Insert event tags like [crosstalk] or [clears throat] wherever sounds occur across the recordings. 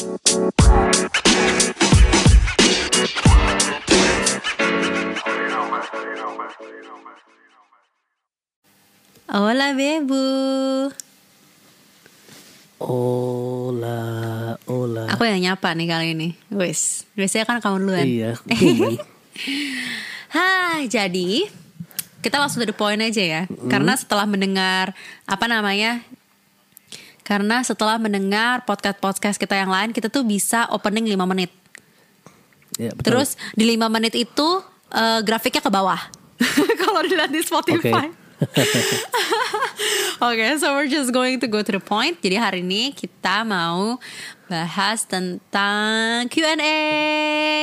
Hola Bebu. Ola, ola. Aku yang nyapa nih kali ini. Wis, biasanya kan kamu duluan. Iya. [laughs] Hai, jadi kita langsung to the point aja ya. Karena setelah mendengar apa namanya? Karena setelah mendengar podcast-podcast kita yang lain, kita tuh bisa opening 5 menit. Ya, betul. Terus di 5 menit itu eh, grafiknya ke bawah. [laughs] Kalau dilihat di Spotify. [laughs] Oke, so we're just going to go to the point. Jadi hari ini kita mau bahas tentang Q&A.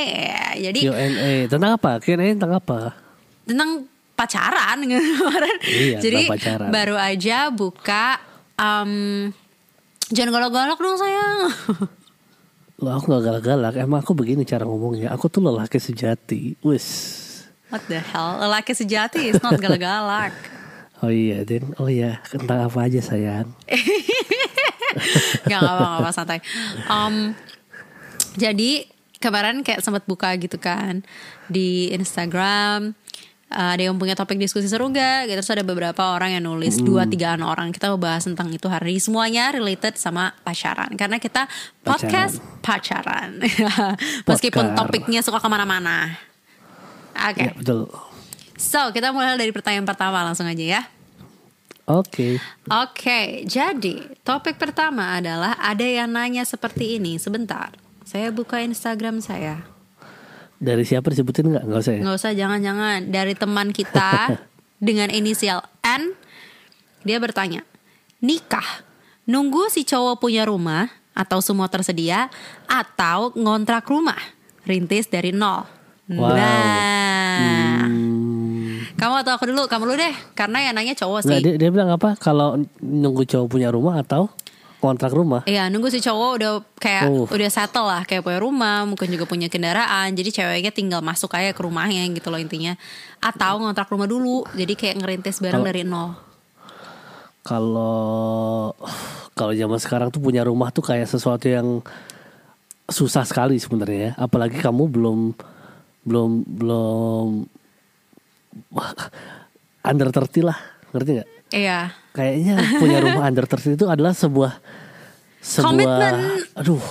Ya, jadi Q&A tentang apa? Q&A tentang apa? tentang pacaran [laughs] kemarin. Iya, Jadi tentang pacaran. baru aja buka um, jangan galak-galak dong sayang. Loh, aku gak galak-galak. Emang aku begini cara ngomongnya. Aku tuh lelaki sejati. Wis. What the hell? Lelaki sejati is not galak-galak. [laughs] Oh iya, Den. Oh iya, tentang apa aja sayang? Gak apa apa santai. Um, jadi kemarin kayak sempat buka gitu kan di Instagram. Uh, ada yang punya topik diskusi seru gak? Gitu. Terus ada beberapa orang yang nulis dua tigaan orang. Kita mau bahas tentang itu hari ini. Semuanya related sama pacaran. Karena kita podcast pacaran. [laughs] Meskipun Podcast. topiknya suka ke mana-mana. Oke. Ya, betul. So kita mulai dari pertanyaan pertama langsung aja ya. Oke. Oke, jadi topik pertama adalah ada yang nanya seperti ini. Sebentar, saya buka Instagram saya. Dari siapa disebutin nggak? Nggak usah ya? Nggak usah, jangan-jangan dari teman kita [laughs] dengan inisial N. Dia bertanya, nikah nunggu si cowok punya rumah atau semua tersedia atau ngontrak rumah rintis dari nol. Wow. Nah, Hmm. kamu atau aku dulu? Kamu dulu deh, karena yang nanya cowok sih. dia, dia bilang apa? Kalau nunggu cowok punya rumah atau kontrak rumah? Iya nunggu si cowok udah kayak Oh. udah settle lah kayak punya rumah mungkin juga punya kendaraan jadi ceweknya tinggal masuk aja ke rumahnya gitu loh intinya atau ngontrak rumah dulu jadi kayak ngerintis bareng Kalau- dari nol Kalau kalau zaman sekarang tuh punya rumah tuh kayak sesuatu yang susah sekali sebenarnya ya. Apalagi kamu belum belum belum [laughs] under 30 lah, ngerti nggak? iya Kayaknya punya rumah [laughs] under 30 itu adalah sebuah sebuah Komitmen. aduh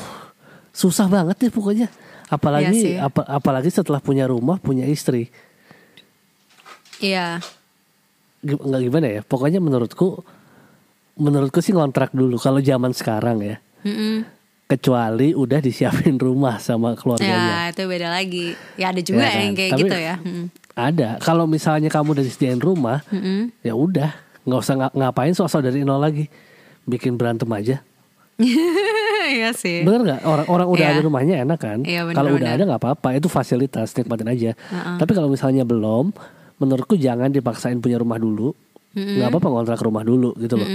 susah banget deh pokoknya. Iya Apalagi sih. apa, apalagi setelah punya rumah, punya istri. iya nggak gimana ya pokoknya menurutku menurutku sih ngontrak dulu kalau zaman sekarang ya Mm-mm. kecuali udah disiapin rumah sama ya keluarganya itu beda lagi ya ada juga Ya kan? yang kayak Tapi- gitu ya Mm. ada kalau misalnya kamu udah disediain rumah Mm-mm. ya udah nggak usah nga- ngapain sosok dari nol lagi. Bikin berantem aja. [laughs] Iya sih. Bener nggak? Orang orang udah Iya. ada rumahnya enak kan? Iya, bener, kalau udah ada nggak apa-apa. Itu fasilitas nikmatin aja. Tapi kalau misalnya belum menurutku jangan dipaksain punya rumah dulu. Nggak apa-apa ngontrak rumah dulu gitu loh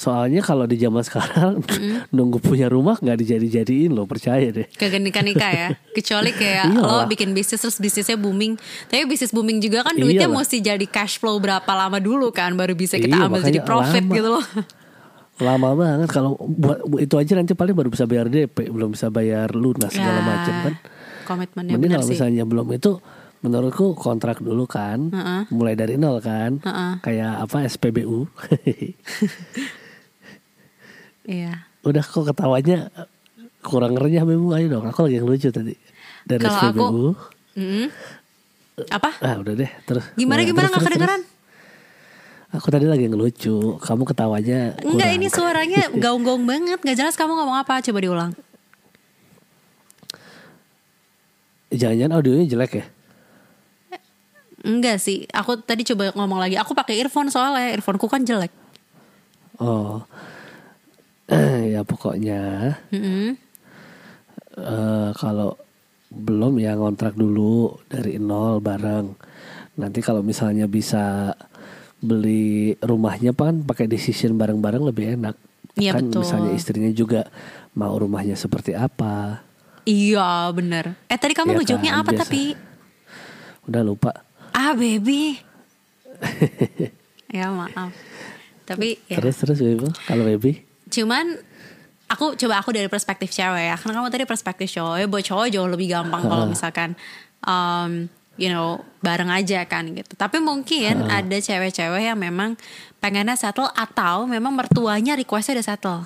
soalnya kalau di zaman sekarang [laughs] nunggu punya rumah nggak dijadi-jadiin loh percaya deh. Kagak nikah-nikah ya. [laughs] Kecuali kayak lo Iyalah. bikin bisnis Terus bisnisnya booming. Tapi bisnis booming juga kan Duitnya Iyalah. mesti jadi cash flow Berapa lama dulu kan Baru bisa kita Iya, ambil jadi profit lama. gitu loh. Lama banget. Kalau buat bu- itu aja nanti paling baru bisa bayar DP belum bisa bayar lunas segala Ya, macam kan. Komitmennya mending kalau misalnya belum itu menurutku kontrak dulu kan. Heeh. mulai dari nol kan. Heeh. kayak apa SPBU [laughs] Iya. Udah kok ketawanya kurang renyah memang ayo dong aku lagi yang lucu tadi. Dari Kalau aku- Mm-mm. Apa? ah udah deh terus. Gimana Nah, gimana? terus, gak terus, kedengeran? terus. aku tadi lagi ngelucu kamu ketawanya Enggak ini suaranya [laughs] gaung-gaung banget. Gak jelas kamu ngomong apa Coba diulang. Jangan-jangan audionya jelek ya? Enggak sih Aku tadi coba ngomong lagi. Aku pakai earphone soalnya Earphoneku kan jelek. Oh ya pokoknya Mm-mm. eh, kalau belum ya ngontrak dulu dari nol bareng. Nanti kalau misalnya bisa beli rumahnya kan pakai decision bareng-bareng lebih enak. Iya, kan betul. misalnya istrinya juga mau rumahnya seperti apa. Iya bener Eh tadi kamu ngejawabnya kan, apa biasa. tapi Udah lupa. Ah baby [laughs] Ya maaf Tapi ya Terus terus baby, kalau baby Cuman aku coba aku dari perspektif cewek ya. Karena kamu tadi perspektif cowok ya buat cowok jauh lebih gampang kalau misalkan um, you know bareng aja kan gitu. Tapi mungkin ada cewek-cewek yang memang pengennya settle atau memang mertuanya requestnya udah settle.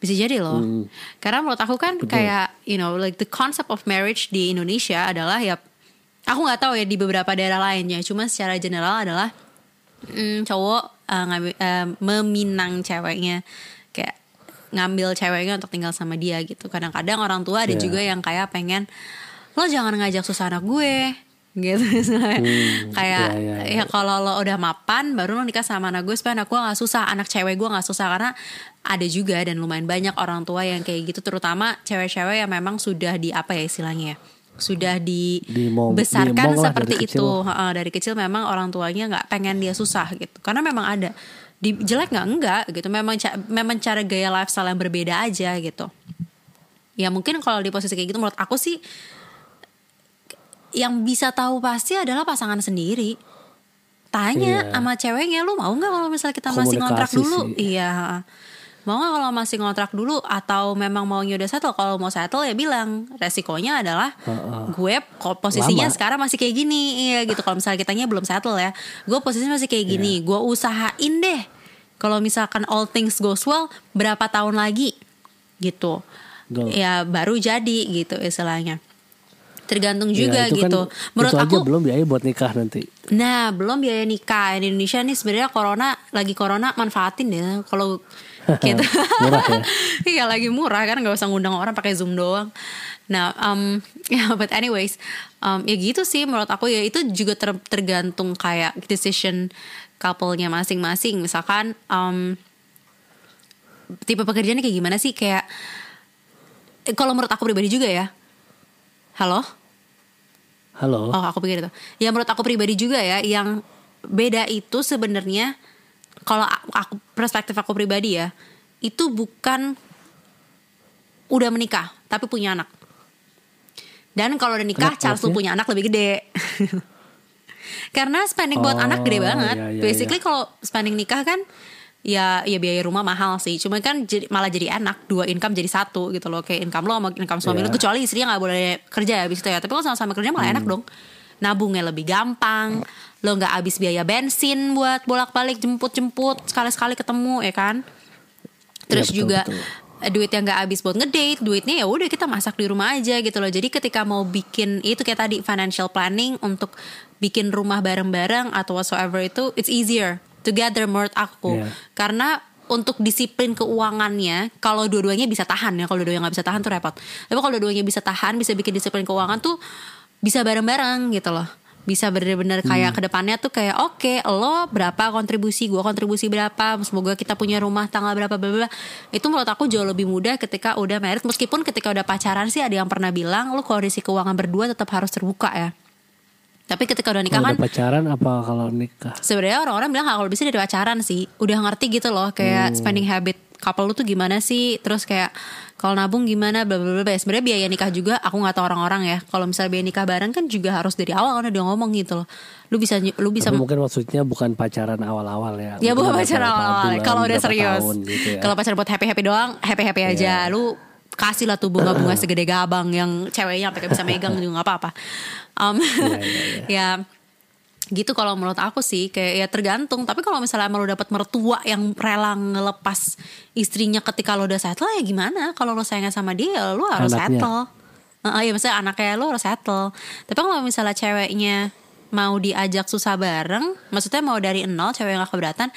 Bisa jadi loh. Karena menurut aku kan kayak you know like the concept of marriage di Indonesia adalah ya aku nggak tahu ya di beberapa daerah lainnya. Cuma secara general adalah mm, cowok uh, ngambil, uh, meminang ceweknya kayak ngambil ceweknya untuk tinggal sama dia gitu. Kadang-kadang orang tua ada Iya. juga yang kayak pengen lo jangan ngajak susah anak gue. [laughs] Gitu. Misalnya kayak iya, iya, ya kalau lo udah mapan baru lo nikah sama anak gue supaya anak gue nggak susah anak cewek gue nggak susah. Karena ada juga dan lumayan banyak orang tua yang kayak gitu terutama cewek-cewek yang memang sudah di apa ya istilahnya ya, sudah dibesarkan lah seperti dari kecil. itu Heeh, dari kecil memang orang tuanya nggak pengen dia susah gitu. Karena memang ada di jelek nggak? Enggak gitu. Memang ca- memang cara gaya lifestyle yang berbeda aja gitu. Ya mungkin kalau di posisi kayak gitu menurut aku sih yang bisa tahu pasti adalah pasangan sendiri. Tanya Iya. sama ceweknya lu mau nggak kalau misalnya kita masih ngontrak dulu? sih. iya mau nggak kalau masih ngontrak dulu atau memang maunya udah settle? Kalau mau settle ya bilang resikonya adalah gue kok posisinya Lama. sekarang masih kayak gini iya gitu. Kalau misalnya kitanya belum settle ya gue posisinya masih kayak gini. Gue usahain deh. Kalau misalkan all things goes well berapa tahun lagi? Gitu. Ya baru jadi gitu istilahnya. Tergantung Ya, juga kan- gitu. menurut itu aku aja belum biaya buat nikah nanti. Nah, belum biaya nikah. Di Indonesia nih sebenarnya corona lagi corona manfaatin ya. Kalau kita [laughs] Murah ya. [laughs] Iya lagi murah kan nggak usah ngundang orang pakai Zoom doang. Nah, um, [laughs] ya but anyways, um, ya gitu sih menurut aku ya itu juga ter- tergantung kayak decision couple-nya masing-masing. Misalkan um, tipe pekerjaannya kayak gimana sih kayak eh, kalau menurut aku pribadi juga ya. Halo? Halo. Oh, aku pikir itu. Ya menurut aku pribadi juga ya, yang beda itu sebenarnya kalau aku, perspektif aku pribadi ya, itu bukan udah menikah tapi punya anak. Dan kalau udah nikah, Kenapa Charles lu punya anak lebih gede. [laughs] Karena spending buat Oh, anak gede banget. iya, iya, Basically kalau spending nikah kan ya ya biaya rumah mahal sih. Cuma kan jadi, malah jadi enak dua income jadi satu gitu loh. Kayak income lo sama income suami lo Iya. kecuali istrinya nggak boleh kerja habis itu ya. Tapi kalau sama-sama kerja malah Hmm. enak dong. Nabungnya lebih gampang. Lo nggak habis biaya bensin buat bolak-balik jemput-jemput sekali-sekali ketemu ya kan. Terus betul, juga betul. duit yang nggak habis buat ngedate, duitnya ya udah kita masak di rumah aja gitu loh. Jadi ketika mau bikin itu kayak tadi financial planning untuk bikin rumah bareng-bareng atau whatsoever itu it's easier together menurut aku. Iya. Karena untuk disiplin keuangannya kalau dua-duanya bisa tahan ya kalau dua-duanya nggak bisa tahan tuh repot tapi kalau dua-duanya bisa tahan bisa bikin disiplin keuangan tuh bisa bareng-bareng gitu loh bisa bener-bener kayak ke depannya tuh kayak oke lo berapa kontribusi gua kontribusi berapa semoga kita punya rumah tanggal berapa bla bla itu menurut aku jauh lebih mudah ketika udah married meskipun ketika udah pacaran sih ada yang pernah bilang lo kondisi keuangan berdua tetap harus terbuka ya. Tapi ketika udah nikah Kalau kan udah pacaran apa kalau nikah? sebenarnya orang-orang bilang "Ah, kalau bisa dari pacaran sih. Udah ngerti gitu loh kayak spending habit couple lu tuh gimana sih? Terus kayak kalau nabung gimana? Bla bla bla sebenarnya biaya nikah juga aku nggak tahu orang-orang ya. Kalau misalnya biaya nikah bareng kan juga harus dari awal kan udah ngomong gitu loh. Lu bisa lu bisa Tapi mungkin maksudnya bukan pacaran awal-awal ya. Ya bukan pacaran awal-awal. Kalau udah serius. gitu ya. Kalau pacaran buat happy-happy doang Happy-happy aja. Lu kasih lah tuh bunga-bunga [clears throat] segede gabang Yang ceweknya sampai bisa megang juga gak apa-apa. Um, Iya, iya, [laughs] Ya gitu kalau menurut aku sih kayak ya tergantung. Tapi kalau misalnya lo dapet mertua yang rela ngelepas istrinya ketika lo udah settle ya gimana? Kalau lo sayangnya sama dia ya lo harus Anaknya. settle. Heeh, ya misalnya anaknya lo harus settle. Tapi kalau misalnya ceweknya mau diajak susah bareng maksudnya mau dari nol cewek yang gak keberatan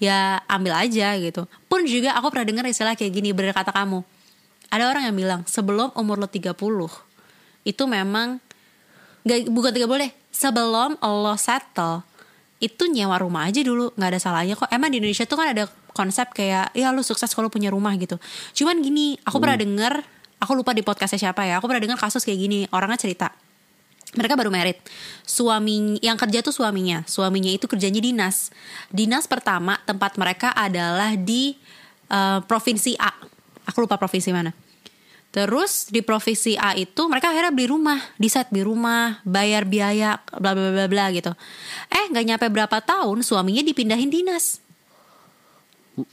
ya ambil aja gitu. Pun juga aku pernah dengar istilah kayak gini bener kata kamu. Ada orang yang bilang sebelum umur lo 30 itu memang Gak, bukan 30 deh sebelum lo settle itu nyewa rumah aja dulu. Nggak ada salahnya kok. Emang di Indonesia tuh kan ada konsep kayak ya lu sukses kalau punya rumah gitu. Cuman gini aku pernah denger aku lupa di podcastnya siapa ya aku pernah dengar kasus kayak gini orangnya cerita. Mereka baru merit. Suami yang kerja tuh suaminya. Suaminya itu kerjanya dinas. Dinas pertama tempat mereka adalah di eh, provinsi A. Aku lupa provinsi mana terus di provinsi A itu mereka akhirnya beli rumah decide beli rumah bayar biaya bla bla bla bla gitu eh nggak nyampe berapa tahun suaminya dipindahin dinas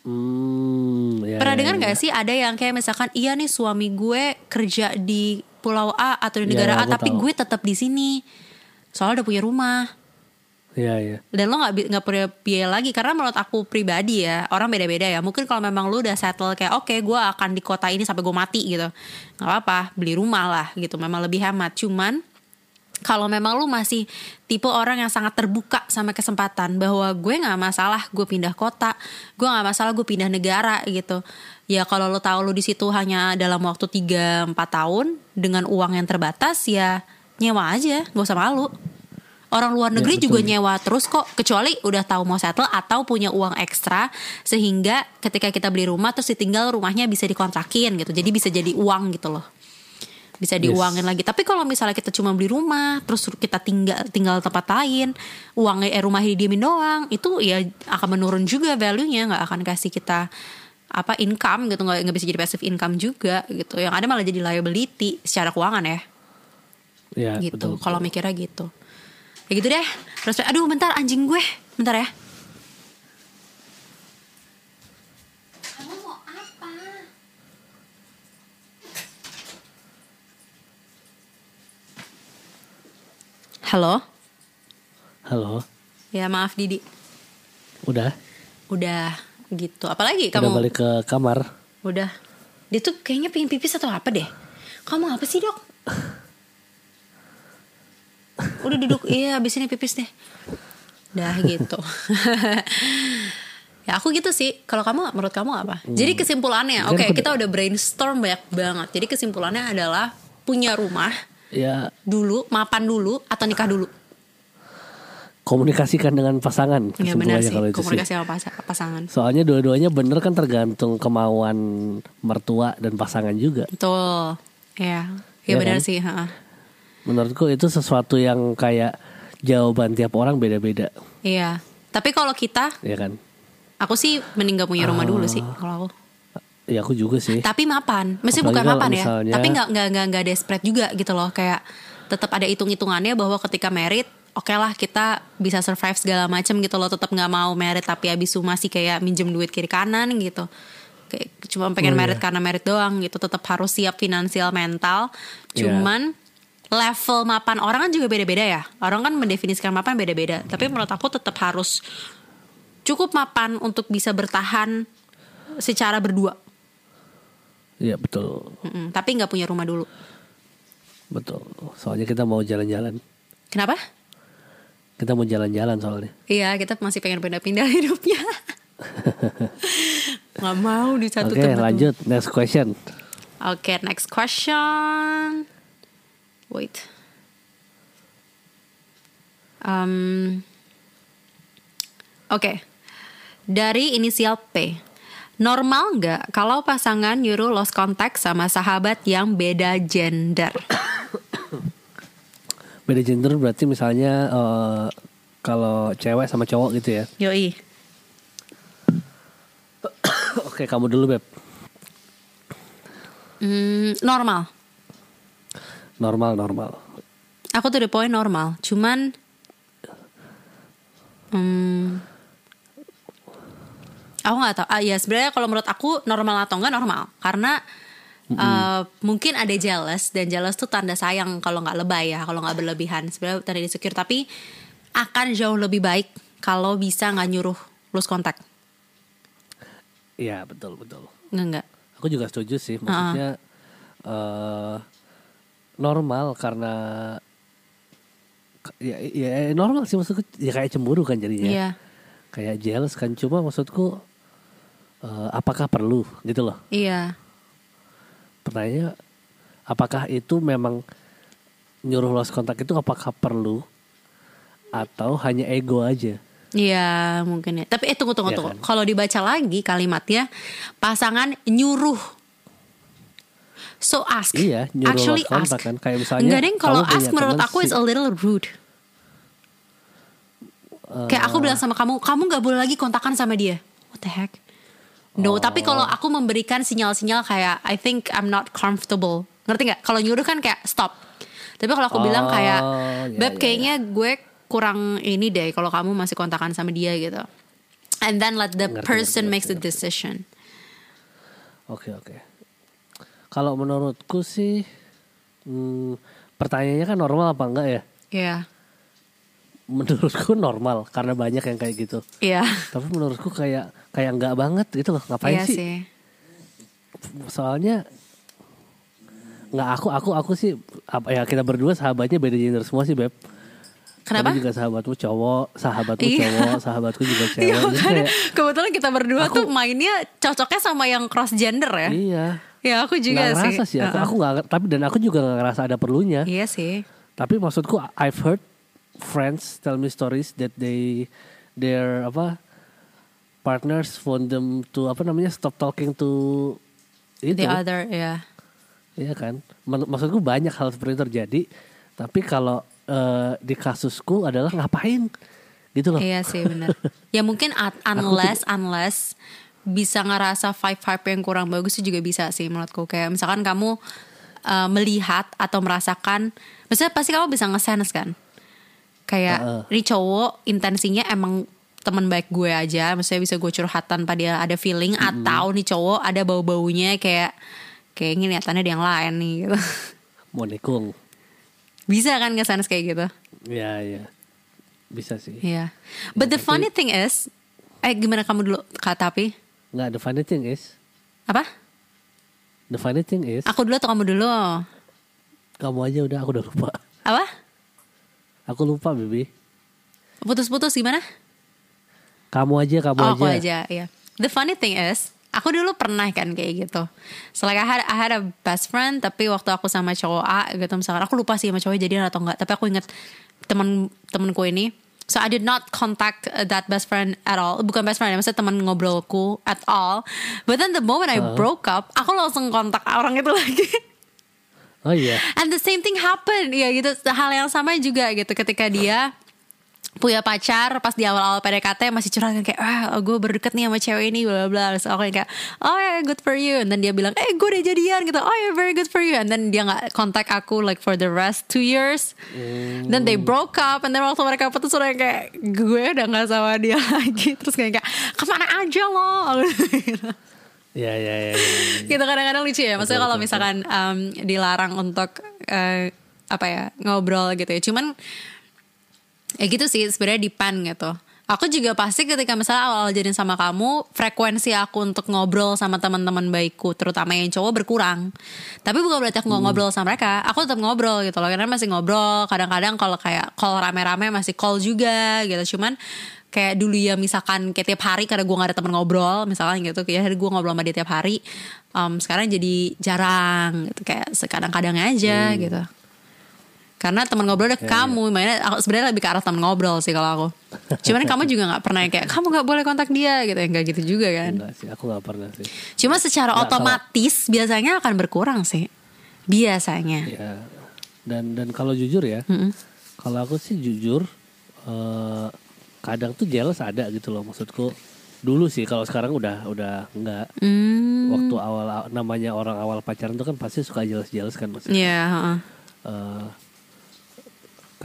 Hmm, ya, Pernah ya, dengar ya. nggak sih ada yang kayak misalkan iya nih suami gue kerja di pulau A atau di negara Ya, A tapi tahu. gue tetap di sini soalnya udah punya rumah Iya, iya. dan lo nggak nggak biaya lagi karena menurut aku pribadi ya orang beda-beda ya. Mungkin kalau memang lo udah settle kayak oke gue akan di kota ini sampai gue mati gitu. Nggak apa-apa beli rumah lah gitu. Memang lebih hemat. Cuman kalau memang lu masih tipe orang yang sangat terbuka sama kesempatan bahwa gue nggak masalah gue pindah kota gue nggak masalah gue pindah negara gitu. Ya kalau lo tahu lo di situ hanya dalam waktu 3-4 tahun dengan uang yang terbatas ya nyewa aja gak usah malu orang luar negeri juga nyewa terus kok kecuali udah tahu mau settle atau punya uang ekstra sehingga ketika kita beli rumah terus ditinggal rumahnya bisa dikontrakin gitu. Jadi bisa jadi uang gitu loh. Bisa diuangin lagi. Tapi kalau misalnya kita cuma beli rumah, terus kita tinggal tinggal tempat lain, uang eh rumahnya didiemin doang, itu ya akan menurun juga value-nya, nggak akan kasih kita apa income gitu, nggak nggak bisa jadi passive income juga gitu. Yang ada malah jadi liability secara keuangan ya, Iya, gitu. Kalau mikirnya gitu, ya gitu deh. Terus, aduh bentar anjing gue, bentar ya. Kamu mau apa? Halo, Halo. ya maaf Didi, Udah? udah gitu. Apalagi Udah kamu? balik ke kamar. Udah. Dia tuh kayaknya pengen pipis atau apa deh. Kamu apa sih dok? Udah duduk, iya abis ini pipis deh. Dah gitu. [laughs] ya aku gitu sih. Kalau kamu, menurut kamu apa? Jadi kesimpulannya, oke aku- kita udah brainstorm banyak banget. Jadi kesimpulannya adalah punya rumah Ya, dulu, mapan dulu, atau nikah dulu. komunikasikan dengan pasangan. Ya benar sih, kalau itu komunikasi sama pas- pasangan. Soalnya dua-duanya bener kan tergantung kemauan mertua dan pasangan juga. Betul. Ya, ya Iya benar kan? sih. ha. Menurutku itu sesuatu yang kayak jawaban tiap orang beda-beda, Iya. Tapi kalau kita ya kan? Aku sih mending gak punya rumah dulu sih Ah. kalau aku. Ya aku juga sih. Tapi mapan, mesti bukan mapan ya. misalnya- Tapi nggak nggak nggak nggak desperate juga gitu loh. Kayak tetap ada hitung hitungannya bahwa ketika merit, oke lah kita bisa survive segala macam gitu loh. Tetap nggak mau merit tapi abis itu masih kayak minjem duit kiri kanan gitu. Kayak cuma pengen Oh, merit iya. karena merit doang gitu. Tetap harus siap finansial mental. Iya. Cuman level mapan orang kan juga beda-beda ya. Orang kan mendefinisikan mapan beda-beda. Tapi menurut aku tetap harus cukup mapan untuk bisa bertahan secara berdua. Iya betul, Mm-mm, tapi nggak punya rumah dulu. betul. Soalnya kita mau jalan-jalan. Kenapa? Kita mau jalan-jalan soalnya. Iya, kita masih pengen pindah-pindah hidupnya. [laughs] nggak mau di satu Oke tempat. lanjut next question. Oke, next question. Wait. Um, Oke, dari inisial P. Normal nggak kalau pasangan nyuruh lost contact sama sahabat yang beda gender? [coughs] Beda gender berarti misalnya eh, kalau cewek sama cowok gitu ya. Yoi. [coughs] Oke kamu dulu beb. Hmm, normal. Normal normal. Aku tuh the point normal, cuman hmm, aku nggak tahu. Ah ya sebenarnya kalau menurut aku normal atau enggak normal, karena eh, mungkin ada jealous dan jealous tuh tanda sayang kalau nggak lebay ya, kalau nggak berlebihan. Sebenarnya tanda insecure, tapi akan jauh lebih baik kalau bisa nggak nyuruh lose kontak. Iya betul betul. Nggak nggak. Aku juga setuju sih. Maksudnya eh normal karena ya, ya normal sih maksudku ya kayak cemburu kan jadinya. Iya, Kayak jealous kan cuma maksudku eh, apakah perlu gitu loh. iya, Pertanyaannya apakah itu memang nyuruh lost kontak itu apakah perlu atau hanya ego aja? iya mungkin ya. Tapi eh tunggu tunggu Iya tunggu. kan? Kalau dibaca lagi kalimatnya, pasangan nyuruh So ask. Iya, Actually kontak ask. kan. Kayak misalnya Enggak deh, kalau ask menurut aku si- is a little rude. Kayak aku bilang sama kamu, kamu nggak boleh lagi kontakan sama dia. What the heck? No, tapi kalau Oh. aku memberikan sinyal-sinyal kayak I think I'm not comfortable. Ngerti nggak? Kalau nyuruh kan kayak stop. Tapi kalau aku bilang kayak, Oh, ya, beb ya, kayaknya gue kurang ini deh kalau kamu masih kontakan sama dia gitu. and then let the Ngerti, person ngerti, makes the ngerti, decision Oke oke. Kalau menurutku sih, hmm, pertanyaannya kan normal apa enggak ya? Iya Menurutku normal karena banyak yang kayak gitu. Iya Tapi menurutku kayak kayak enggak banget gitu loh. Ngapain Iya sih? sih Soalnya nggak aku aku aku sih apa ya kita berdua sahabatnya beda gender semua sih beb. Kenapa? Kamu juga sahabatmu cowok, sahabatmu Iya. cowok, sahabatku juga cewek. Iya makanya kayak, kebetulan kita berdua Aku- tuh mainnya cocoknya sama yang cross gender ya. iya. Ya aku juga Nggak sih. ngerasa sih aku, Uh-uh. aku nggak tapi dan aku juga nggak ngerasa ada perlunya. Iya sih. Tapi maksudku I've heard friends tell me stories that they their apa partners want them to apa namanya stop talking to itu. The other ya. Iya kan? Maksudku banyak hal seperti itu terjadi. Tapi kalau eh, di kasusku adalah ngapain? Gitu loh. Iya sih benar. [laughs] ya mungkin unless unless bisa ngerasa vibe vibe yang kurang bagus itu juga bisa sih menurutku. Kayak misalkan kamu uh, melihat atau merasakan, maksudnya pasti kamu bisa nge-sense kan. Kayak Heeh. ini cowok intensinya emang teman baik gue aja, maksudnya bisa gue curhat tanpa dia ada feeling atau nih cowok ada bau-baunya kayak kayak ini niatannya dia yang lain nih gitu. [laughs] Mau nikung. bisa kan nge-sense kayak gitu. Iya, iya. Bisa sih. Iya. But the tapi- funny thing is, eh gimana kamu dulu Kak Tapi? Nggak, the funny thing is, Apa? the funny thing is, Aku dulu atau kamu dulu? kamu aja udah aku udah lupa. Apa? Aku lupa, Bibi. Putus-putus gimana? Kamu aja, kamu oh, aja. aku aja, iya. The funny thing is, aku dulu pernah kan kayak gitu. So like I had, I had a best friend, tapi waktu aku sama cowok A gitu misalkan, aku lupa sih sama cowoknya jadian atau enggak. Tapi aku inget temen temenku ini. So I did not contact uh, that best friend at all. Bukan best friend ya, maksudnya teman ngobrolku at all. But then the moment I broke up, aku langsung kontak orang itu lagi. Oh iya. And the same thing happen ya gitu hal yang sama juga gitu ketika dia punya pacar pas di awal-awal PDKT masih curhat kayak ah gue berdeket nih sama cewek ini bla bla bla. Terus aku kayak oh yeah, good for you. Then dia bilang eh gue udah jadian gitu. Oh yeah very good for you. And then dia nggak kontak aku like for the rest two years. Then they broke up and then waktu mereka putus udah kayak gue udah nggak sama dia [laughs] lagi. Terus kayak ke mana aja lo? Gitu [laughs] Iya, iya, iya. iya. gitu kadang-kadang lucu ya. Maksudnya kalau misalkan em, dilarang untuk eh, apa ya ngobrol gitu ya. Cuman ya gitu sih sebenarnya depend gitu. Aku juga pasti ketika misalnya awal jadian sama kamu frekuensi aku untuk ngobrol sama teman-teman baikku terutama yang cowok berkurang. Tapi bukan berarti aku nggak ngobrol sama mereka aku tetap ngobrol gitu loh. Karena masih ngobrol kadang-kadang kalau kayak call rame-rame masih call juga gitu. Cuman kayak dulu ya misalkan kayak tiap hari karena gue gak ada temen ngobrol misalkan gitu ya gue ngobrol sama dia tiap hari em, sekarang jadi jarang gitu. Kayak sekadang-kadang aja gitu karena teman ngobrol udah ke kamu makanya aku sebenarnya lebih ke arah teman ngobrol sih kalau aku cuman kamu juga nggak pernah kayak kamu nggak boleh kontak dia gitu ya nggak gitu juga kan Enggak sih, aku nggak pernah sih. cuma secara Nggak, kalau- otomatis biasanya akan berkurang sih biasanya Ya. Dan dan kalau jujur ya, kalau aku sih jujur, eh, kadang tuh jealous ada gitu loh maksudku. Dulu sih, kalau sekarang udah udah enggak. hmm Waktu awal namanya orang awal pacaran tuh kan pasti suka jealous-jealous kan maksudnya. ya heeh. Eh,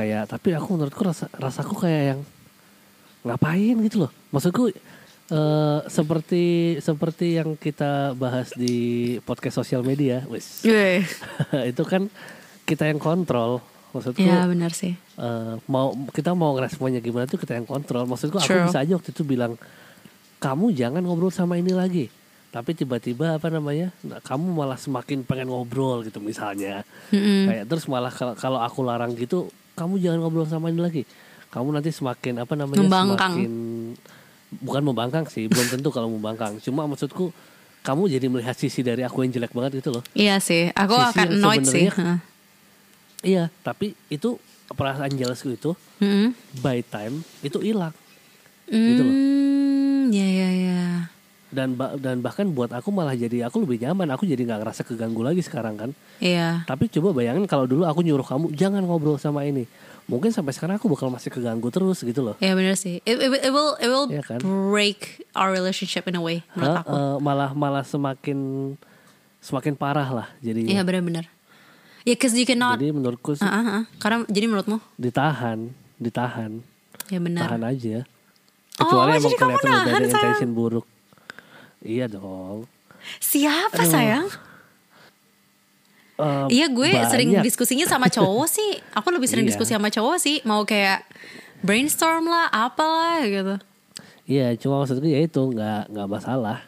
kayak tapi aku menurutku rasa rasaku kayak yang ngapain gitu loh. Maksudku eh, seperti seperti yang kita bahas di podcast sosial media wis [laughs] itu kan kita yang kontrol. Maksudku ya benar sih. eh, mau kita mau ngeresponnya gimana tuh kita yang kontrol. Maksudku aku True. bisa aja waktu itu bilang kamu jangan ngobrol sama ini lagi. Tapi tiba-tiba apa namanya nah, kamu malah semakin pengen ngobrol gitu misalnya. Mm-mm. kayak terus malah kalau aku larang gitu kamu jangan ngobrol sama ini lagi kamu nanti semakin apa namanya Membangkang. semakin bukan membangkang sih belum tentu kalau membangkang cuma maksudku kamu jadi melihat sisi dari aku yang jelek banget gitu loh Iya sih, aku Sisi akan annoyed sih. Heeh. iya tapi itu perasaan jealousku itu Mm-mm. by time itu hilang Gitu loh. Hmm, ya ya ya. Dan ba- dan bahkan buat aku malah jadi aku lebih nyaman aku jadi nggak ngerasa keganggu lagi sekarang kan Iya. tapi coba bayangin kalau dulu aku nyuruh kamu jangan ngobrol sama ini mungkin sampai sekarang aku bakal masih keganggu terus gitu loh Ya benar sih. It, it, it will it will Iya kan? break our relationship in a way menurut aku. Eh, malah malah semakin semakin parah lah Iya jadinya benar-benar. Ya, cause you cannot. jadi menurutku sih ah, ah. Karena jadi menurutmu? ditahan ditahan Ya benar. tahan aja Kecuali Oh, emang jadi kelihatan udah ada intention buruk. Iya dong. Siapa Aduh. sayang? Eh, Iya gue sering banyak. diskusinya sama cowok sih. Aku lebih sering Iya. diskusi sama cowok sih. Mau kayak brainstorm lah, apalah gitu. Iya, cuma maksudku ya itu nggak nggak masalah.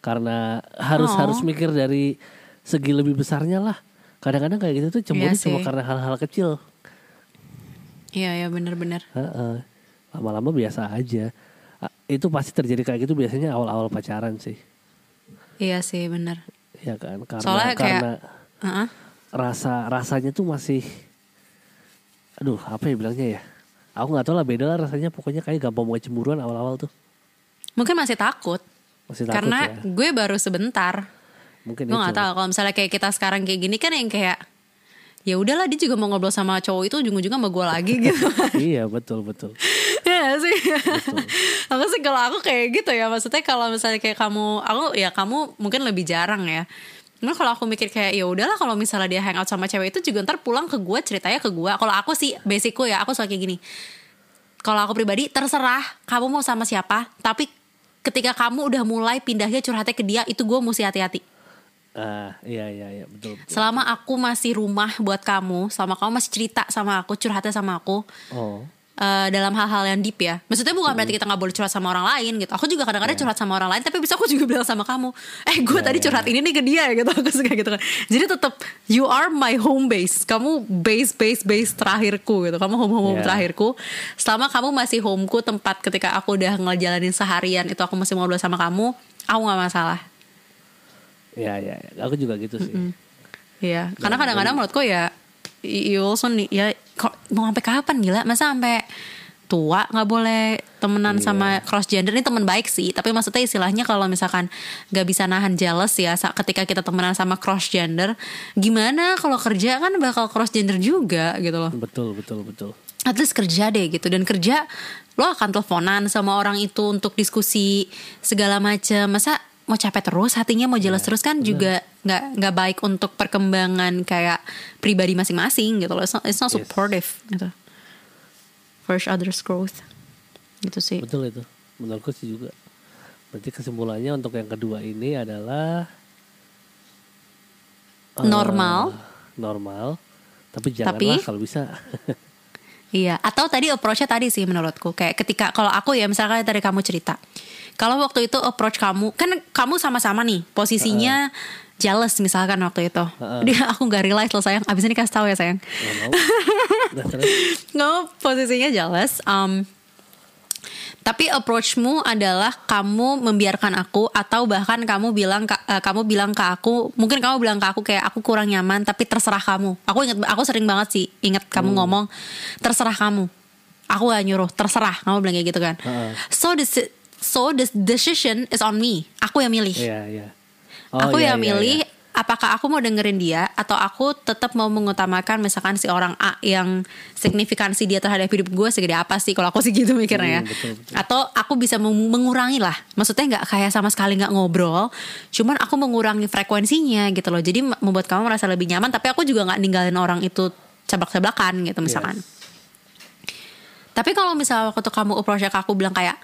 Karena harus Oh. harus mikir dari segi lebih besarnya lah. Kadang-kadang kayak gitu tuh cemburu Iya cuma karena hal-hal kecil. Iya, iya bener-bener. Heeh. Lama-lama biasa aja. Itu pasti terjadi kayak gitu biasanya awal-awal pacaran sih. Iya sih bener. Iya kan? Karena Soalnya kayak- karena Heeh. rasa rasanya tuh masih aduh, apa ya bilangnya ya? Aku nggak tahu lah beda lah rasanya pokoknya kayak gampang mau cemburuan awal-awal tuh. Mungkin masih takut. Masih takut karena ya. gue baru sebentar. Mungkin Gue itu. gak tahu kalau misalnya kayak kita sekarang kayak gini kan yang kayak ya udahlah dia juga mau ngobrol sama cowok itu ujung-ujungnya sama gue lagi gitu. [laughs] iya, betul betul. Iya sih. [laughs] aku sih kalau aku kayak gitu ya maksudnya kalau misalnya kayak kamu aku ya kamu mungkin lebih jarang ya. Nah kalau aku mikir kayak ya udahlah kalau misalnya dia hangout sama cewek itu juga ntar pulang ke gue ceritanya ke gue. Kalau aku sih basicku ya aku suka kayak gini. Kalau aku pribadi terserah kamu mau sama siapa, tapi ketika kamu udah mulai pindahnya curhatnya ke dia itu gue mesti hati-hati. Ah, iya iya iya, betul. betul. Selama aku masih rumah buat kamu, selama kamu masih cerita sama aku, curhatnya sama aku, Oh. Eh, dalam hal-hal yang deep ya. Maksudnya bukan berarti kita nggak boleh curhat sama orang lain gitu. Aku juga kadang-kadang curhat sama orang lain, tapi bisa aku juga bilang sama kamu, eh gue Ya, tadi ya, curhat ini nih ke dia gitu. [laughs] Aku suka gitu kan. Jadi tetap you are my home base. Kamu base base base terakhirku gitu. Kamu home home, home Ya. terakhirku. Selama kamu masih homeku tempat ketika aku udah ngejalanin seharian itu aku masih ngobrol sama kamu, aku nggak masalah. Iya iya, iya. aku juga gitu sih. Iya, karena kadang-kadang menurutku ya you also need, ya kok mau sampai kapan gila? Masa sampai tua nggak boleh temenan Iya. sama cross gender ini teman baik sih tapi maksudnya istilahnya kalau misalkan nggak bisa nahan jealous ya sa- ketika kita temenan sama cross gender gimana kalau kerja kan bakal cross gender juga gitu loh Betul betul betul. at least kerja deh gitu dan kerja lo akan teleponan sama orang itu untuk diskusi segala macam masa mau capek terus hatinya mau jelas terus kan juga nggak nggak baik untuk perkembangan kayak pribadi masing-masing gitu loh it's not, it's not Yes. supportive gitu for each other's growth gitu sih Betul itu. Menurutku sih juga. Berarti kesimpulannya untuk yang kedua ini adalah eh, Normal. normal. Tapi janganlah Tapi- kalau bisa. [laughs] Iya, atau tadi approach-nya tadi sih menurutku kayak ketika kalau aku ya misalkan tadi kamu cerita. Kalau waktu itu approach kamu, kan kamu sama-sama nih posisinya jealous misalkan waktu itu. Heeh. Dia aku nggak realize loh sayang. Abis ini kasih tahu ya sayang. Nggak mau. [laughs] Posisinya jealous. Um, tapi approachmu adalah kamu membiarkan aku atau bahkan kamu bilang eh, kamu bilang ke aku mungkin kamu bilang ke aku kayak aku kurang nyaman tapi terserah kamu aku inget aku sering banget sih inget kamu ngomong terserah kamu aku gak nyuruh terserah kamu bilang kayak gitu kan Heeh. so the so the decision is on me aku yang milih Iya iya. Oh, aku iya, yang iya, milih iya. apakah aku mau dengerin dia atau aku tetap mau mengutamakan misalkan si orang A yang signifikansi dia terhadap hidup gue segede apa sih kalau aku sih gitu mikirnya ya. Hmm, betul, betul. atau aku bisa meng- mengurangi lah maksudnya nggak kayak sama sekali nggak ngobrol cuman aku mengurangi frekuensinya gitu loh jadi membuat kamu merasa lebih nyaman tapi aku juga nggak ninggalin orang itu cablak-cablakan gitu misalkan Yes. tapi kalau misalnya waktu kamu approach aku bilang kayak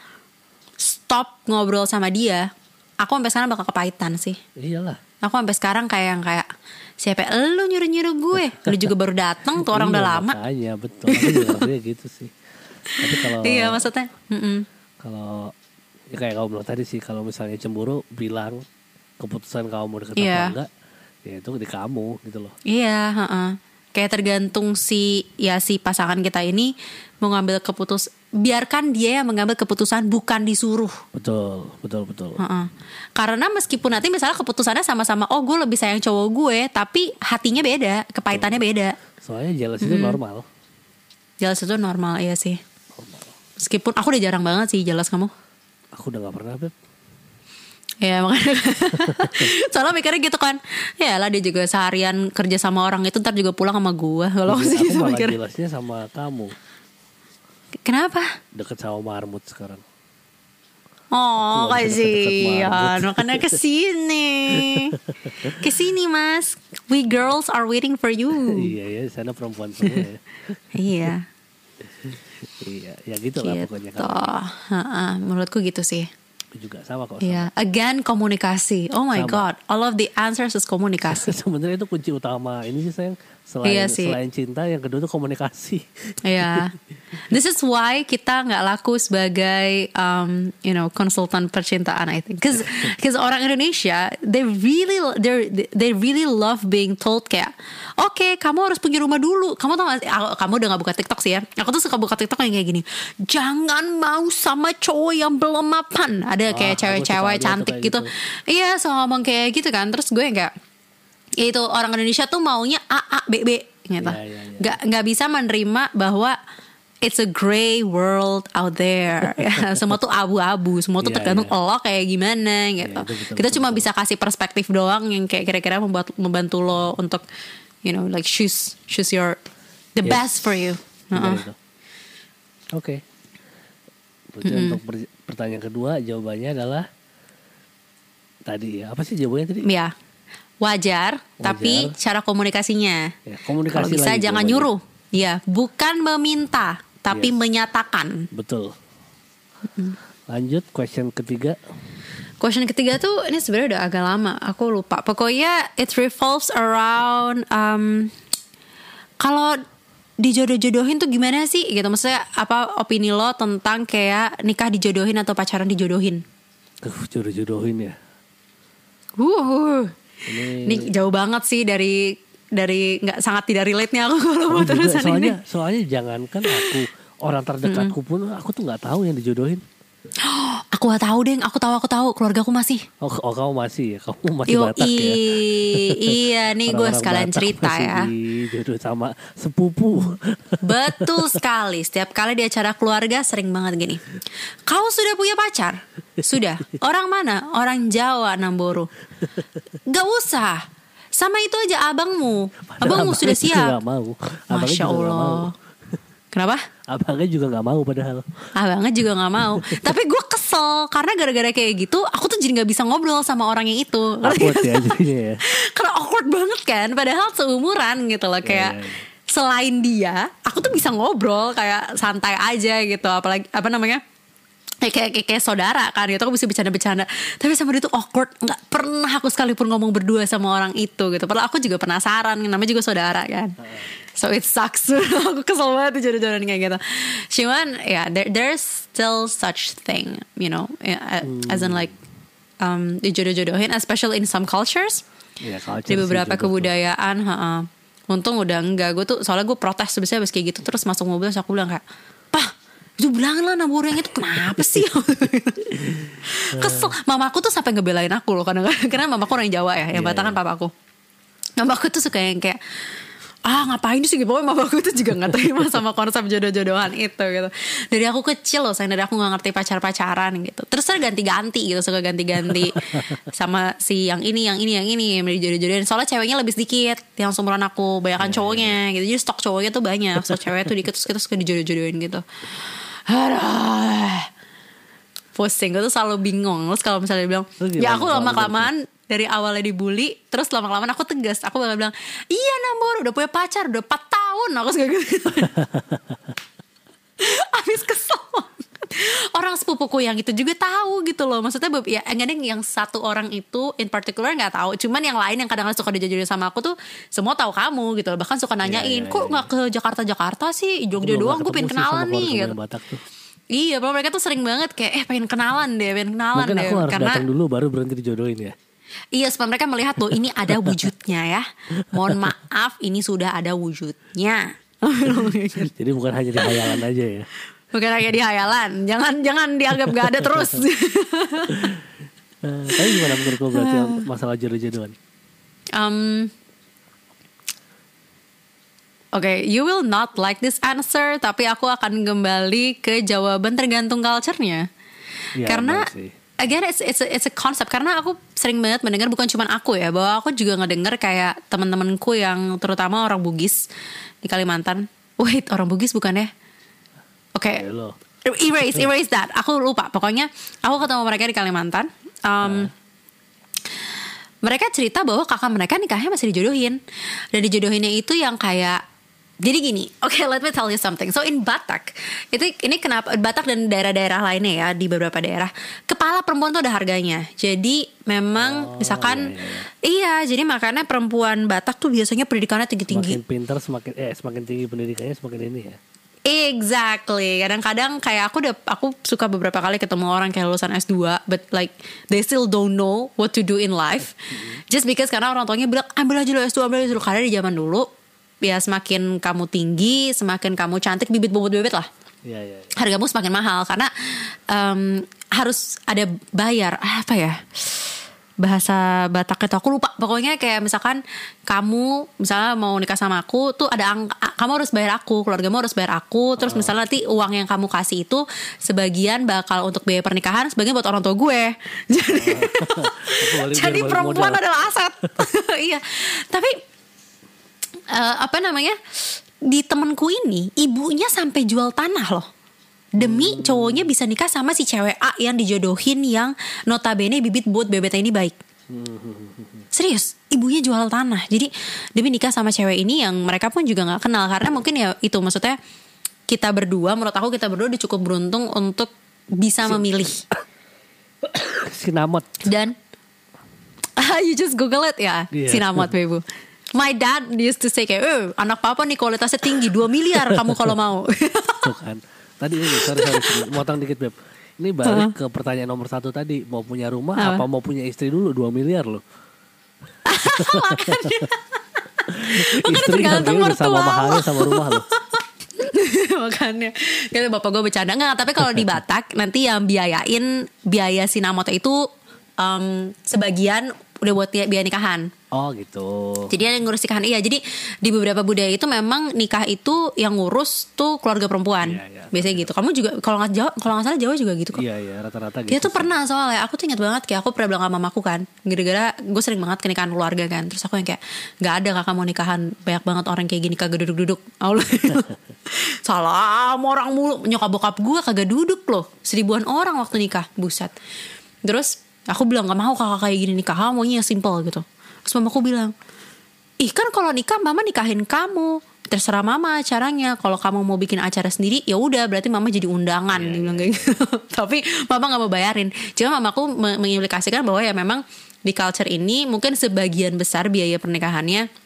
stop ngobrol sama dia aku sampai sekarang bakal kepahitan sih Iyalah. Aku sampai sekarang kayak yang kayak siapa lu nyuruh nyuruh gue, lu juga baru datang tuh orang udah Iya, lama. Makanya betul. Aku gitu sih. Tapi kalau Iya maksudnya, mm-mm. kalau ya kayak kamu bilang tadi sih kalau misalnya cemburu bilang keputusan kamu mau deket Iya. apa enggak ya itu di kamu gitu loh iya, heeh. kayak tergantung si ya si pasangan kita ini mau ngambil keputus, biarkan dia yang mengambil keputusan bukan disuruh. betul betul betul. Heeh. Karena meskipun nanti misalnya keputusannya sama-sama, oh gue lebih sayang cowok gue, tapi hatinya beda, kepahitannya beda. soalnya jealous itu normal. Jelas itu normal iya sih. Meskipun aku udah jarang banget sih jelas kamu. aku udah gak pernah beb. Ya makanya. [laughs] Soalnya mikirnya gitu kan. Ya lah dia juga seharian kerja sama orang itu Ntar juga pulang sama gue Kalau aku sih mikir. jelasnya sama kamu Kenapa? deket sama marmut sekarang Oh kasihan banget. Makanya ke sini Ke sini mas We girls are waiting for you [laughs] iya ya di sana perempuan semua ya [laughs] Iya iya ya gitu, lah gitu. pokoknya Ha-ha, menurutku gitu sih. juga sama kok Iya, again komunikasi. Oh my Sama. god, all of the answers is komunikasi. [laughs] sebenarnya itu kunci utama ini sih sayang selain Iya sih. selain cinta yang kedua itu komunikasi [laughs] Iya. This is why kita nggak laku sebagai um, you know konsultan percintaan I think. Cause, [laughs] cause orang Indonesia they really they they really love being told kayak oke kamu harus punya rumah dulu. Kamu tau gak? Aku- Kamu udah gak buka TikTok sih ya? Aku tuh suka buka TikTok yang kayak gini. Jangan mau sama cowok yang belum mapan. Ada kayak aku cewek-cewek tuh cantik gitu. gitu. Iya, so ngomong kayak gitu kan. Terus gue kayak ya itu orang Indonesia tuh maunya A A B B gitu. Iya, iya, iya. Nggak nggak bisa menerima bahwa it's a gray world out there. [laughs] Ya, semua tuh abu-abu, semua tuh Iya, tergantung iya. lo kayak gimana gitu. itu betul, Kita betul, cuma betul. bisa kasih perspektif doang yang kayak kira-kira membuat membantu lo untuk you know like choose choose your the Yes. best for you. Heeh. itu. Oke. Berarti untuk per- pertanyaan kedua jawabannya adalah tadi ya apa sih jawabannya tadi? Ya. Wajar, tapi cara komunikasinya. Ya, komunikasi Kalau bisa lagi jangan jawabannya. nyuruh. Ya, bukan meminta, tapi Yes. menyatakan. Betul. Lanjut question ketiga. Question ketiga tuh ini sebenarnya udah agak lama, aku lupa. Pokoknya it revolves around um, kalau dijodoh-jodohin tuh gimana sih gitu. Maksudnya apa opini lo tentang kayak nikah dijodohin atau pacaran dijodohin? Uh, jodoh-jodohin ya. Uh, Ini, ini jauh banget sih dari dari nggak sangat tidak relate-nya aku kalau mau Oh, juga, terusan soalnya ini. soalnya jangankan aku orang terdekatku pun aku tuh nggak tahu yang dijodohin. [gasps] Aku gak tahu deh, aku tahu aku tahu, keluarga aku masih. Oh, oh kamu masih ya, kamu masih Yo, Batak ya. [laughs] iya nih gue sekalian Batak cerita ya. Dijodoh sama sepupu. [laughs] Betul sekali. Setiap kali di acara keluarga sering banget gini. Kau sudah punya pacar? Sudah. Orang mana? Orang Jawa, Namboro. Gak usah. Sama itu aja abangmu. Abangmu sudah siap. Masya Allah. Kenapa? Abangnya juga nggak mau padahal. Abangnya juga gak mau. [laughs] Tapi gue kesel karena gara-gara kayak gitu, aku tuh jadi gak bisa ngobrol sama orang yang itu. Awkward ya jadinya ya. [laughs] Karena awkward banget kan, padahal seumuran gitu loh kayak. Iya, iya. Selain dia, aku tuh bisa ngobrol kayak santai aja gitu, apalagi apa namanya? Kayak, kayak, kayak, kayak saudara kan gitu. Aku bisa bercanda-bercanda. Tapi sama dia tuh awkward. Nggak pernah aku sekalipun ngomong berdua sama orang itu gitu. Padahal aku juga penasaran Namanya juga saudara kan. So it sucks. [laughs] Aku kesel banget tuh jodoh-jodohan kayak gitu. Cuman ya there, There's still such thing You know. Ya, As in like um, Dijodoh-jodohin Especially in some cultures. Ya, culture Di beberapa kebudayaan ha Untung udah enggak. Gue tuh soalnya gue protes Sebenarnya habis kayak gitu Terus masuk mobil Terus aku bilang kayak itu bilang lah Namburu yang itu kenapa sih? [laughs] Kesel. Mamaku tuh sampai ngebelain aku loh kadang-kadang [laughs] Karena mamaku orang Jawa ya Yang Iya, Batak kan iya. papaku. Mamaku tuh suka yang kayak ah ngapain sih? Gitu pokoknya mamaku tuh juga nggak terima [laughs] sama konsep jodoh-jodohan itu gitu. Dari aku kecil loh sayang dari aku nggak ngerti pacar-pacaran gitu. Terus saya ganti-ganti gitu suka ganti-ganti sama si yang ini yang ini yang ini yang jodoh-jodohin soalnya ceweknya lebih sedikit yang seumuran aku banyakan cowoknya gitu. Jadi stok cowoknya tuh banyak stok ceweknya tuh dikit terus kita suka dijodoh-jodohin gitu Aduh pusing gue tuh selalu bingung. Terus kalau misalnya dia bilang ya aku kalau lama kelamaan dari awalnya dibully terus lama kelamaan aku tegas. Aku bakal bilang iya Nambor udah punya pacar udah 4 tahun. Aku suka gitu. [laughs] Habis kesel. [laughs] orang sepupuku yang itu juga tahu gitu loh maksudnya ya enggak deh yang satu orang itu in particular nggak tahu cuman yang lain yang kadang-kadang suka dijodohin sama aku tuh semua tahu kamu gitu loh bahkan suka nanyain iya, kok iya, nggak ke Jakarta Jakarta sih Jogja doang gue pengen kenalan nih gitu Batak tuh. Iya, padahal mereka tuh sering banget kayak eh pengen kenalan deh, pengen kenalan Mungkin deh. aku harus Karena datang dulu baru berhenti dijodohin ya. iya supaya mereka melihat loh ini ada wujudnya ya. Mohon [laughs] maaf, ini sudah ada wujudnya. [laughs] Jadi bukan hanya di hayalan aja ya. Bukan hanya di hayalan, jangan jangan dianggap gak ada terus. Eh, [laughs] tapi gimana menurut lo berarti masalah jodoh-jodohan? um, Oke, you will not like this answer, tapi aku akan kembali ke jawaban tergantung culture-nya. Iya, karena again it's it's a, it's a concept karena aku sering banget mendengar bukan cuma aku ya bahwa aku juga ngedenger kayak teman-temanku yang terutama orang Bugis di Kalimantan. Wait, orang Bugis bukan ya? Oke. Ya lo. Erase, erase that. Aku lupa. Pokoknya aku ketemu mereka di Kalimantan. Um, Mereka cerita bahwa kakak mereka nikahnya masih dijodohin. Dan dijodohinnya itu yang kayak jadi gini, oke let me tell you something. So in Batak, itu ini kenapa Batak dan daerah-daerah lainnya ya di beberapa daerah, kepala perempuan tuh ada harganya. Jadi memang misalkan iya, jadi makanya perempuan Batak tuh biasanya pendidikannya tinggi-tinggi. Semakin pintar semakin eh semakin tinggi pendidikannya semakin ini ya. Exactly. Kadang-kadang kayak aku udah aku suka beberapa kali ketemu orang kayak lulusan S2 but like they still don't know what to do in life. Just because karena orang tuanya bilang ambil aja dulu S2, ambil aja dulu karena di zaman dulu ya semakin kamu tinggi, semakin kamu cantik bibit bobot bebet lah. Iya iya. iya. Hargamu semakin mahal karena em, harus ada bayar apa ya? Bahasa Batak itu aku lupa. Pokoknya kayak misalkan kamu misalnya mau nikah sama aku tuh ada angka kamu harus bayar aku keluargamu harus bayar aku. Terus misalnya nanti uang yang kamu kasih itu sebagian bakal untuk biaya pernikahan sebagian buat orang tua gue. [laughs] Jadi balik jadi perempuan modal. adalah aset. [laughs] Iya. Tapi eh, apa namanya? Di temenku ini ibunya sampai jual tanah loh demi cowoknya bisa nikah sama si cewek A yang dijodohin yang notabene bibit buat bebetnya ini baik. Serius ibunya jual tanah. Jadi demi nikah sama cewek ini yang mereka pun juga nggak kenal. Karena mungkin ya itu maksudnya kita berdua menurut aku kita berdua udah cukup beruntung untuk bisa memilih. [coughs] Sinamot. dan [laughs] you just google it ya. Iya. sinamot bebu my dad used to say kayak eh anak papa nih kualitasnya tinggi 2 miliar kamu kalau mau. [laughs] Tuh kan. Tadi ini sorry sorry, sorry. motong dikit beb. Ini balik ke pertanyaan nomor satu tadi mau punya rumah Apa? apa, mau punya istri dulu 2 miliar loh. [laughs] [laughs] Makanya Istri tergantung udah sama mertua mahalnya sama rumah loh. [laughs] makanya kata bapak gue bercanda nggak tapi kalau di Batak nanti yang biayain biaya sinamot itu em, sebagian udah buat dia- biaya nikahan Oh gitu. Jadi yang ngurus nikahan iya. Jadi di beberapa budaya itu memang nikah itu yang ngurus tuh keluarga perempuan. Iya, iya. Biasanya gitu. Kamu juga kalau nggak Jawa, kalau nggak salah Jawa juga gitu kok. Iya iya rata-rata gitu. Dia tuh sih. pernah soalnya aku tuh ingat banget kayak aku pernah bilang sama mamaku kan gara-gara gue sering banget ke nikahan keluarga kan terus aku yang kayak nggak ada kakak mau nikahan banyak banget orang kayak gini kagak duduk-duduk Allah [laughs] salam orang mulu nyokap bokap gue kagak duduk loh seribuan orang waktu nikah buset terus aku bilang nggak mau kakak kayak gini nikah. Kamu maunya yang simple gitu. Terus mamaku bilang ih kan kalau nikah mama nikahin kamu. Terserah mama acaranya kalau kamu mau bikin acara sendiri ya udah berarti mama jadi undangan dia bilang kayak gitu. [laughs] Tapi mama nggak mau bayarin. Cuma mamaku me- mengimplikasikan bahwa ya memang di culture ini mungkin sebagian besar biaya pernikahannya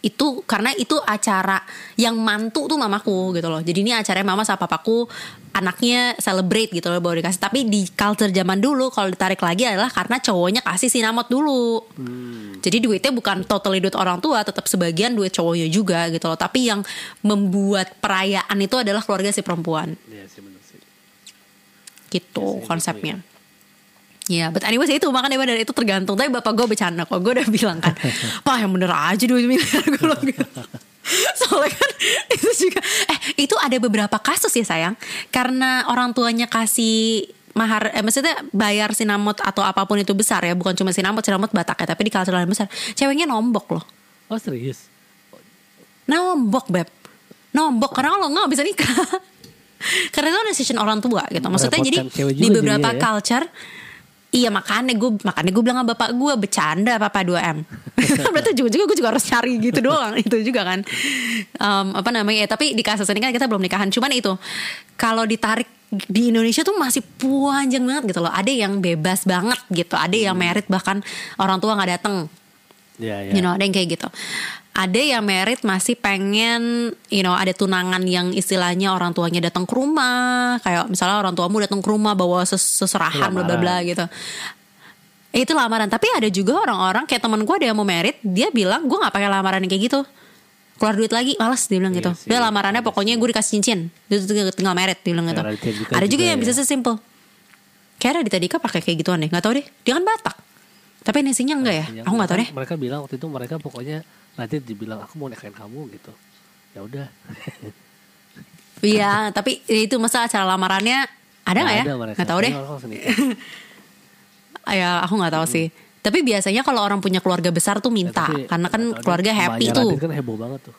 itu karena itu acara yang mantu tuh mamaku gitu loh. Jadi ini acaranya mama sama papaku anaknya celebrate gitu loh baru dikasih. Tapi di culture zaman dulu kalau ditarik lagi adalah karena cowoknya kasih sinamot dulu. Jadi duitnya bukan totally duit orang tua, tetap sebagian duit cowoknya juga gitu loh. Tapi yang membuat perayaan itu adalah keluarga si perempuan. Iya sih bener sih. Gitu Biasanya konsepnya. Ya, but anyways itu makanya bener itu tergantung. Tapi bapak gue bercanda kok. Gue udah bilang kan, [laughs] Pak yang bener aja 2 miliar gue gitu. Soalnya kan [laughs] itu juga eh itu ada beberapa kasus ya sayang. Karena orang tuanya kasih mahar eh maksudnya bayar sinamot atau apa pun itu besar ya, bukan cuma sinamot, sinamot Batak ya, tapi di culture lain besar. Ceweknya nombok loh. Oh serius? Nombok beb Nombok karena kalau nggak bisa nikah [laughs] Karena itu decision orang tua gitu Maksudnya jadi di beberapa ya. culture Iya makanya gue makanya gue bilang sama bapak gue bercanda papa 2M. Berarti [laughs] juga juga gue juga harus cari gitu doang itu juga kan. Em, apa namanya ya tapi di kasus ini kan kita belum nikahan cuman itu kalau ditarik di Indonesia tuh masih panjang banget gitu loh. Ada yang bebas banget gitu, ada yang merit bahkan orang tua nggak datang Iya iya. You know, ada yang kayak gitu. Ada yang merit masih pengen, you know, ada tunangan yang istilahnya orang tuanya datang ke rumah, kayak misalnya orang tuamu datang ke rumah bawa ses- seserahan bla bla bla gitu. Itu lamaran, tapi ada juga orang-orang kayak teman gue ada yang mau merit, dia bilang gue nggak pakai lamaran yang kayak gitu. Keluar duit lagi, males dia bilang Iya gitu. Dia lamarannya iya pokoknya gue dikasih cincin, dia tinggal, merit dia bilang gitu. Dika Ada juga juga yang ya. bisa sesimpel. Kayak Raditya Dika pakai kayak gituan deh, nggak tahu deh. Dia kan Batak. Tapi nasinya enggak ya? Aku nggak tahu deh. kan Mereka bilang waktu itu mereka pokoknya nanti dibilang aku mau nikahin kamu gitu. Ya udah. [laughs] Iya, tapi itu masa acara lamarannya ada nggak ya? Nggak tahu deh. [laughs] Ya, aku nggak tahu sih. Tapi biasanya kalau orang punya keluarga besar tuh Ya, minta, tapi karena kan keluarga happy tuh. Kan heboh banget tuh.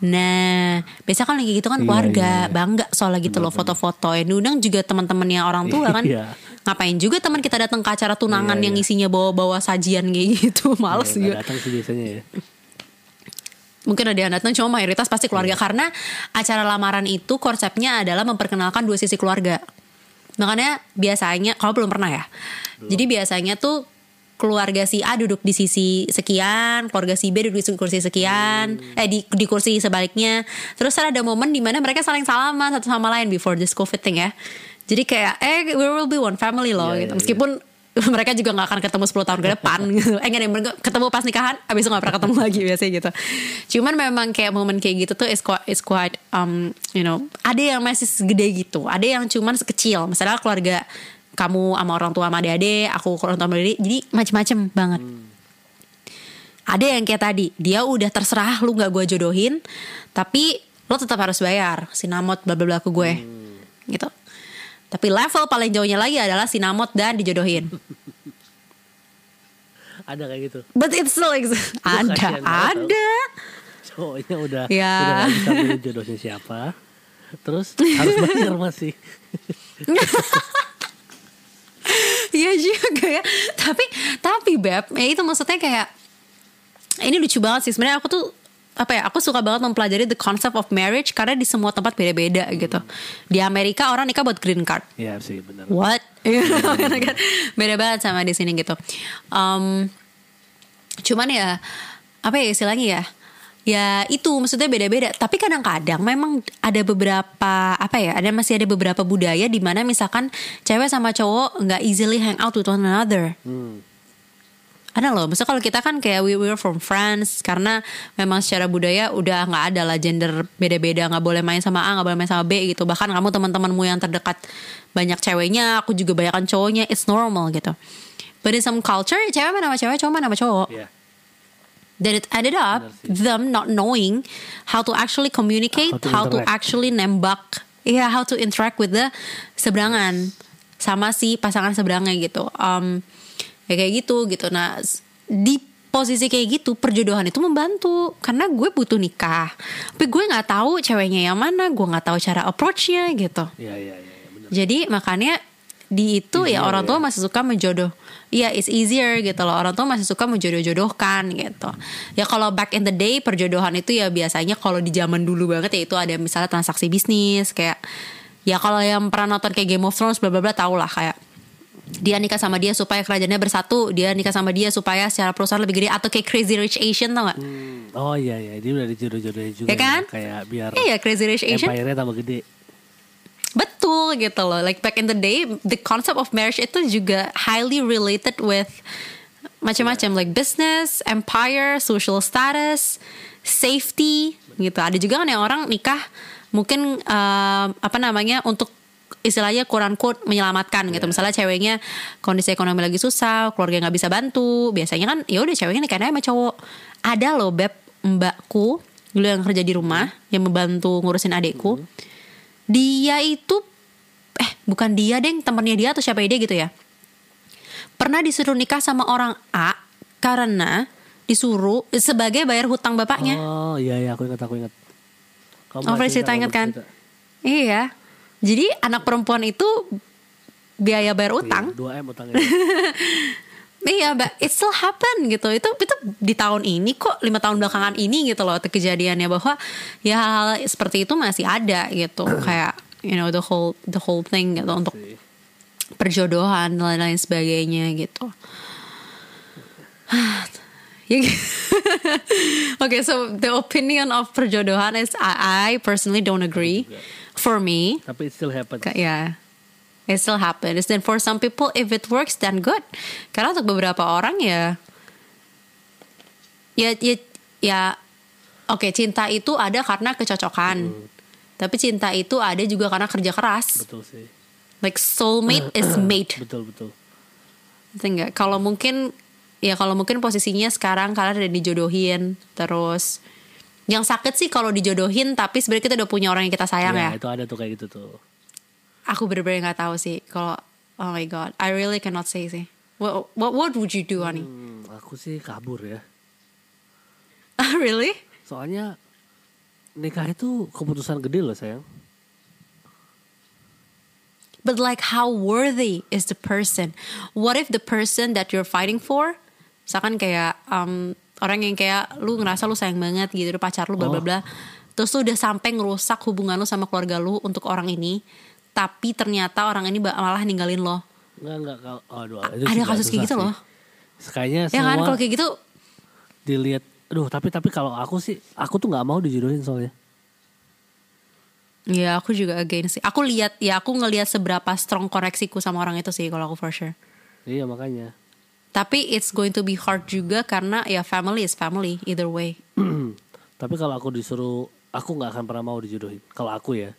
Nah, biasa kan lagi gitu kan Iya, keluarga iya, iya. bangga soalnya gitu loh foto-foto. Yang diundang juga teman-temannya orang tua kan. Iya. Ngapain juga teman kita datang ke acara tunangan Iya, yang iya. isinya bawa-bawa sajian kayak [laughs] gitu, males Ya, nggak juga. datang sih biasanya ya. mungkin ada yang datang cuma mayoritas pasti keluarga karena acara lamaran itu konsepnya adalah memperkenalkan dua sisi keluarga makanya biasanya kalau belum pernah ya jadi biasanya tuh keluarga si A duduk di sisi sekian, keluarga si B duduk di kursi sekian, eh di di kursi sebaliknya. Terus ada momen di mana mereka saling salaman satu sama lain before this covid thing ya. Jadi kayak eh we will be one family loh Iya, gitu. iya, Meskipun [laughs] mereka juga nggak akan ketemu 10 tahun ke depan [laughs] gitu. Eh nggak deh, mereka ketemu pas nikahan, abis itu nggak pernah ketemu lagi biasanya gitu. Cuman memang kayak momen kayak gitu tuh is quite, is quite um, you know, ada yang masih segede gitu, ada yang cuman sekecil. Misalnya keluarga kamu sama orang tua sama adik-adik, aku orang tua sama adik, jadi macem-macem banget. Ada yang kayak tadi, dia udah terserah lu nggak gue jodohin, tapi lo tetap harus bayar sinamot bla bla bla ke gue, gitu. Tapi level paling jauhnya lagi adalah sinamot dan dijodohin. Ada kayak gitu. But it's still exist. [laughs] Ada, ada. Cowoknya udah Ya. udah gak bisa jodohnya siapa. Terus harus bayar masih. [laughs] Iya juga ya. Tapi tapi beb, ya itu maksudnya kayak ini lucu banget sih. Sebenarnya aku tuh apa ya? Aku suka banget mempelajari the concept of marriage karena di semua tempat beda-beda gitu. Di Amerika orang nikah buat green card. Iya sih benar. What? [laughs] Kan Beda banget sama di sini gitu. Um, cuman ya apa ya istilahnya ya? Ya itu maksudnya beda-beda. Tapi kadang-kadang memang ada beberapa apa ya? Ada masih ada beberapa budaya di mana misalkan cewek sama cowok nggak easily hang out with one another. Hmm. Ada loh, maksudnya kalau kita kan kayak we were from friends karena memang secara budaya udah nggak ada lah gender beda-beda, nggak boleh main sama A, nggak boleh main sama B gitu. Bahkan kamu teman-temanmu yang terdekat banyak ceweknya, aku juga banyak cowoknya, it's normal gitu. But in some culture, cewek main sama cewek, cowok main sama cowok. Iya. Then it ended up them not knowing how to actually communicate, How to how to actually nembak, yeah, how to interact with the seberangan sama si pasangan seberangnya gitu. Um, ya kayak gitu gitu. Nah di posisi kayak gitu perjodohan itu membantu karena gue butuh nikah, tapi gue nggak tahu ceweknya yang mana, gue nggak tahu cara approachnya gitu. Iya iya iya. Jadi makanya di itu ya Easier orang tua ya. masih suka menjodoh. Iya, it's easier gitu loh. Orang tua masih suka menjodoh-jodohkan gitu. Ya kalau back in the day perjodohan itu ya biasanya kalau di zaman dulu banget ya itu ada misalnya transaksi bisnis kayak ya kalau yang pernah nonton kayak Game of Thrones bla bla bla tau lah kayak dia nikah sama dia supaya kerajaannya bersatu, dia nikah sama dia supaya secara perusahaan lebih gede atau kayak Crazy Rich Asian tau gak? Hmm. Oh iya iya, dia udah dijodoh-jodohin juga. Ya kan? Kayak biar Iya Crazy Rich Asian empire-nya tambah gede. Betul gitu loh. Like back in the day, the concept of marriage itu juga highly related with macam-macam like business, empire, social status, safety gitu. Ada juga kan yang orang nikah mungkin um, apa namanya untuk istilahnya quote quote menyelamatkan gitu. Misalnya ceweknya kondisi ekonomi lagi susah, keluarga nggak bisa bantu. Biasanya kan ya udah ceweknya nikahnya sama cowok. Ada loh beb mbakku dulu yang kerja di rumah yang membantu ngurusin adekku dia itu eh bukan dia deng temennya dia atau siapa dia gitu ya pernah disuruh nikah sama orang A karena disuruh sebagai bayar hutang bapaknya Oh iya iya, aku ingat aku ingat. Kamu Oh, cerita ingat kan? cerita. iya jadi anak perempuan itu biaya bayar utang Iya, 2 M utangnya. [laughs] Iya, but it still happen gitu. Itu itu di tahun ini kok lima tahun belakangan ini gitu loh kejadiannya bahwa ya hal-hal seperti itu masih ada gitu. [clears throat] Kayak you know the whole the whole thing gitu untuk perjodohan dan lain-lain sebagainya gitu. [sighs] Ya gitu. [laughs] okay, so the opinion of perjodohan is I, I personally don't agree. For me, Tapi it still happens. Ya it still happens then for some people if it works then good karena untuk beberapa orang ya ya ya, ya oke cinta itu ada karena kecocokan tapi cinta itu ada juga karena kerja keras Betul sih. like soulmate [clears throat] is made Betul betul. Ngerti nggak? Kalau mungkin ya kalau mungkin posisinya sekarang kalian ada dijodohin terus yang sakit sih kalau dijodohin tapi sebenarnya kita udah punya orang yang kita sayang ya. ya, itu ada tuh kayak gitu tuh. Aku bener-bener nggak tahu sih kalau oh my god, I really cannot say sih. What what, what would you do, honey? Hmm, aku sih kabur ya. [laughs] really? Soalnya nikah itu keputusan gede loh sayang. But like how worthy is the person? What if the person that you're fighting for, misalkan kayak um, orang yang kayak lu ngerasa lu sayang banget gitu pacar lu bla bla Oh. bla terus lu udah sampai ngerusak hubungan lu sama keluarga lu untuk orang ini tapi ternyata orang ini malah ninggalin lo Enggak enggak kalau aduh itu ada kasus kayak gitu sih. loh Kayaknya ya kan semua kalau kayak gitu dilihat aduh tapi tapi kalau aku sih aku tuh nggak mau dijodohin soalnya. ya aku juga against sih aku lihat ya aku ngelihat seberapa strong koneksiku sama orang itu sih kalau aku for sure Iya makanya. tapi it's going to be hard juga karena ya family is family either way [clears throat] tapi kalau aku disuruh aku nggak akan pernah mau dijodohin. Kalau aku ya.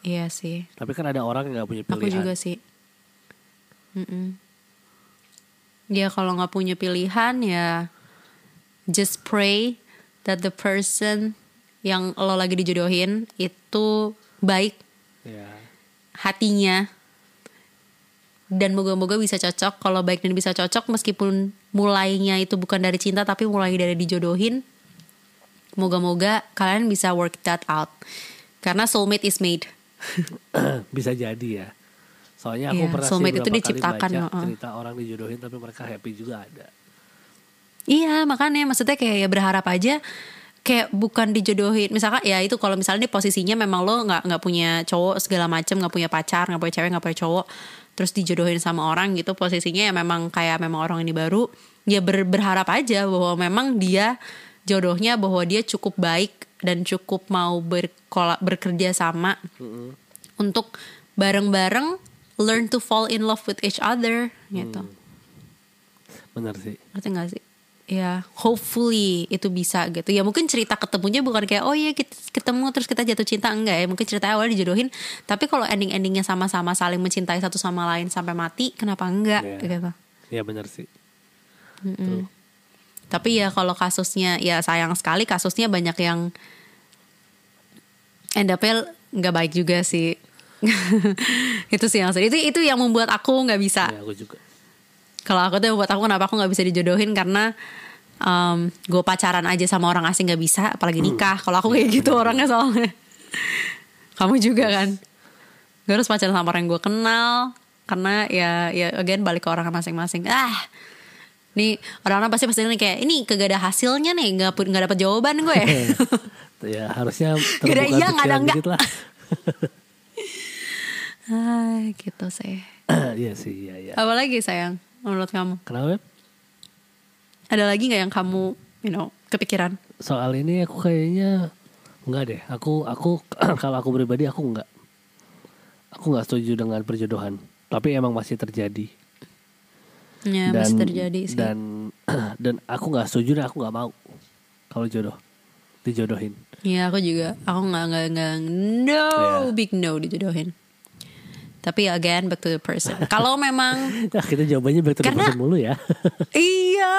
iya sih Tapi kan ada orang yang nggak punya Aku pilihan. juga sih. Mm-mm. Ya kalau nggak punya pilihan ya just pray that the person yang lo lagi dijodohin itu baik Ya. hatinya dan moga-moga bisa cocok. Kalau baik dan bisa cocok meskipun mulainya itu bukan dari cinta tapi mulai dari dijodohin. Moga-moga kalian bisa work that out. Karena soulmate is made. [coughs] bisa jadi ya. Soalnya aku Iya, pernah sih soulmate itu beberapa kali diciptakan, baca cerita orang dijodohin tapi mereka happy juga ada. Iya makanya maksudnya kayak ya berharap aja kayak bukan dijodohin. Misalkan ya itu kalau misalnya di posisinya memang lo nggak nggak punya cowok segala macem nggak punya pacar nggak punya cewek nggak punya cowok terus dijodohin sama orang gitu posisinya ya memang kayak memang orang ini baru ya ber- berharap aja bahwa memang dia jodohnya bahwa dia cukup baik dan cukup mau berkola bekerja sama untuk bareng-bareng learn to fall in love with each other gitu. Bener sih. ngerti gak sih ya hopefully itu bisa gitu. Ya mungkin cerita ketemunya bukan kayak oh iya kita ketemu terus kita jatuh cinta. Enggak ya mungkin ceritanya awalnya dijodohin. Tapi kalau ending endingnya sama-sama saling mencintai satu sama lain sampai mati kenapa enggak? Iya. gitu. Iya bener sih. tapi ya kalau kasusnya ya sayang sekali kasusnya banyak yang end up-nya nggak baik juga sih. [laughs] Itu sih yang sedih. itu itu yang membuat aku nggak bisa. Ya aku juga. kalau aku tuh buat aku kenapa aku nggak bisa dijodohin karena gue pacaran aja sama orang asing nggak bisa apalagi nikah. Kalau aku kayak gitu orangnya soalnya. Kamu juga kan? Gue harus pacaran sama orang yang gue kenal karena ya ya again balik ke orang masing-masing. Ah nih orang-orang pasti pasti nih kayak ini kagak ada hasilnya nih nggak pu- nggak dapat jawaban gue [laughs] ya. Harusnya Gak ada iya, nggak ada enggak. lah. [laughs] ah gitu sih. [clears throat] Iya sih, iya iya. apalagi sayang menurut kamu? Kenapa? Ada lagi nggak yang kamu you know kepikiran Soal ini aku kayaknya enggak deh. Aku aku [clears throat] kalau aku pribadi aku enggak. Aku enggak setuju dengan perjodohan. Tapi emang masih terjadi. ya masih terjadi sih Dan [clears throat] dan aku nggak setuju dan aku nggak mau kalau jodoh dijodohin. Iya aku juga Aku gak, nggak nggak No Iya. Big no dijodohin Tapi again Back to the person Kalau memang [laughs] Nah, kita jawabannya back to the person mulu ya. [laughs] Iya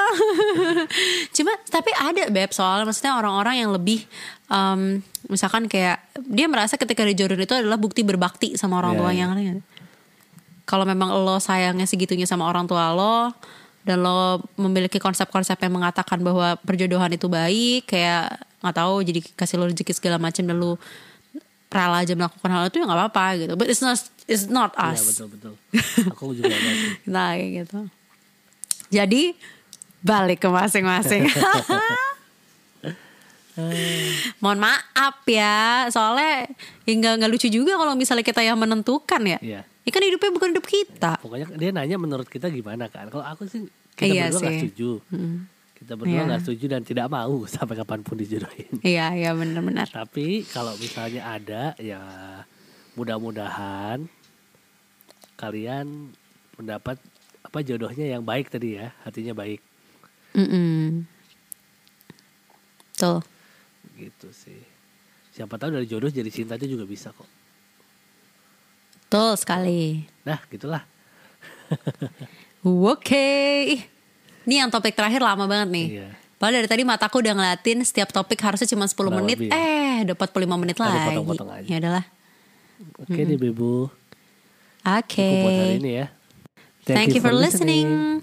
[laughs] Cuma Tapi ada Beb Soalnya maksudnya orang-orang yang lebih em, Misalkan kayak Dia merasa ketika dijodohin itu adalah Bukti berbakti sama orang Iya, tuanya ngerti nggak? Kalau memang lo sayangnya segitunya sama orang tua lo dan lo memiliki konsep-konsep yang mengatakan bahwa perjodohan itu baik kayak nggak tahu jadi kasih lo rezeki segala macam dan lo rela aja melakukan hal itu ya nggak apa-apa gitu. But it's not it's not Iya us. betul betul. Aku juga [laughs] nah kayak gitu. Jadi balik ke masing-masing. [laughs] Mohon maaf ya soalnya ya nggak lucu juga kalau misalnya kita yang menentukan ya. Iya. ya kan hidupnya bukan hidup kita. Pokoknya dia nanya menurut kita gimana kan. Kalau aku sih kita Iya berdua nggak setuju. Kita berdua Iya. nggak setuju dan tidak mau [laughs] sampai kapan pun dijodohin. iya iya benar-benar Tapi kalau misalnya ada ya mudah-mudahan kalian mendapat apa jodohnya yang baik tadi ya, hatinya baik Mm-mm. tuh gitu sih. Siapa tahu dari jodoh jadi cinta itu juga bisa kok. tuh sekali Nah, gitulah. [laughs] Oke. Ini yang topik terakhir lama banget nih. Iya. Padahal dari tadi mataku udah ngeliatin setiap topik harusnya cuma 10 Kurang menit. lebih ya. Eh, dapat 45 menit Ada lagi. potong-potong aja. Ya udahlah. Oke deh, Bebu. Oke. Cukup buat hari ini ya. Thank, you for listening.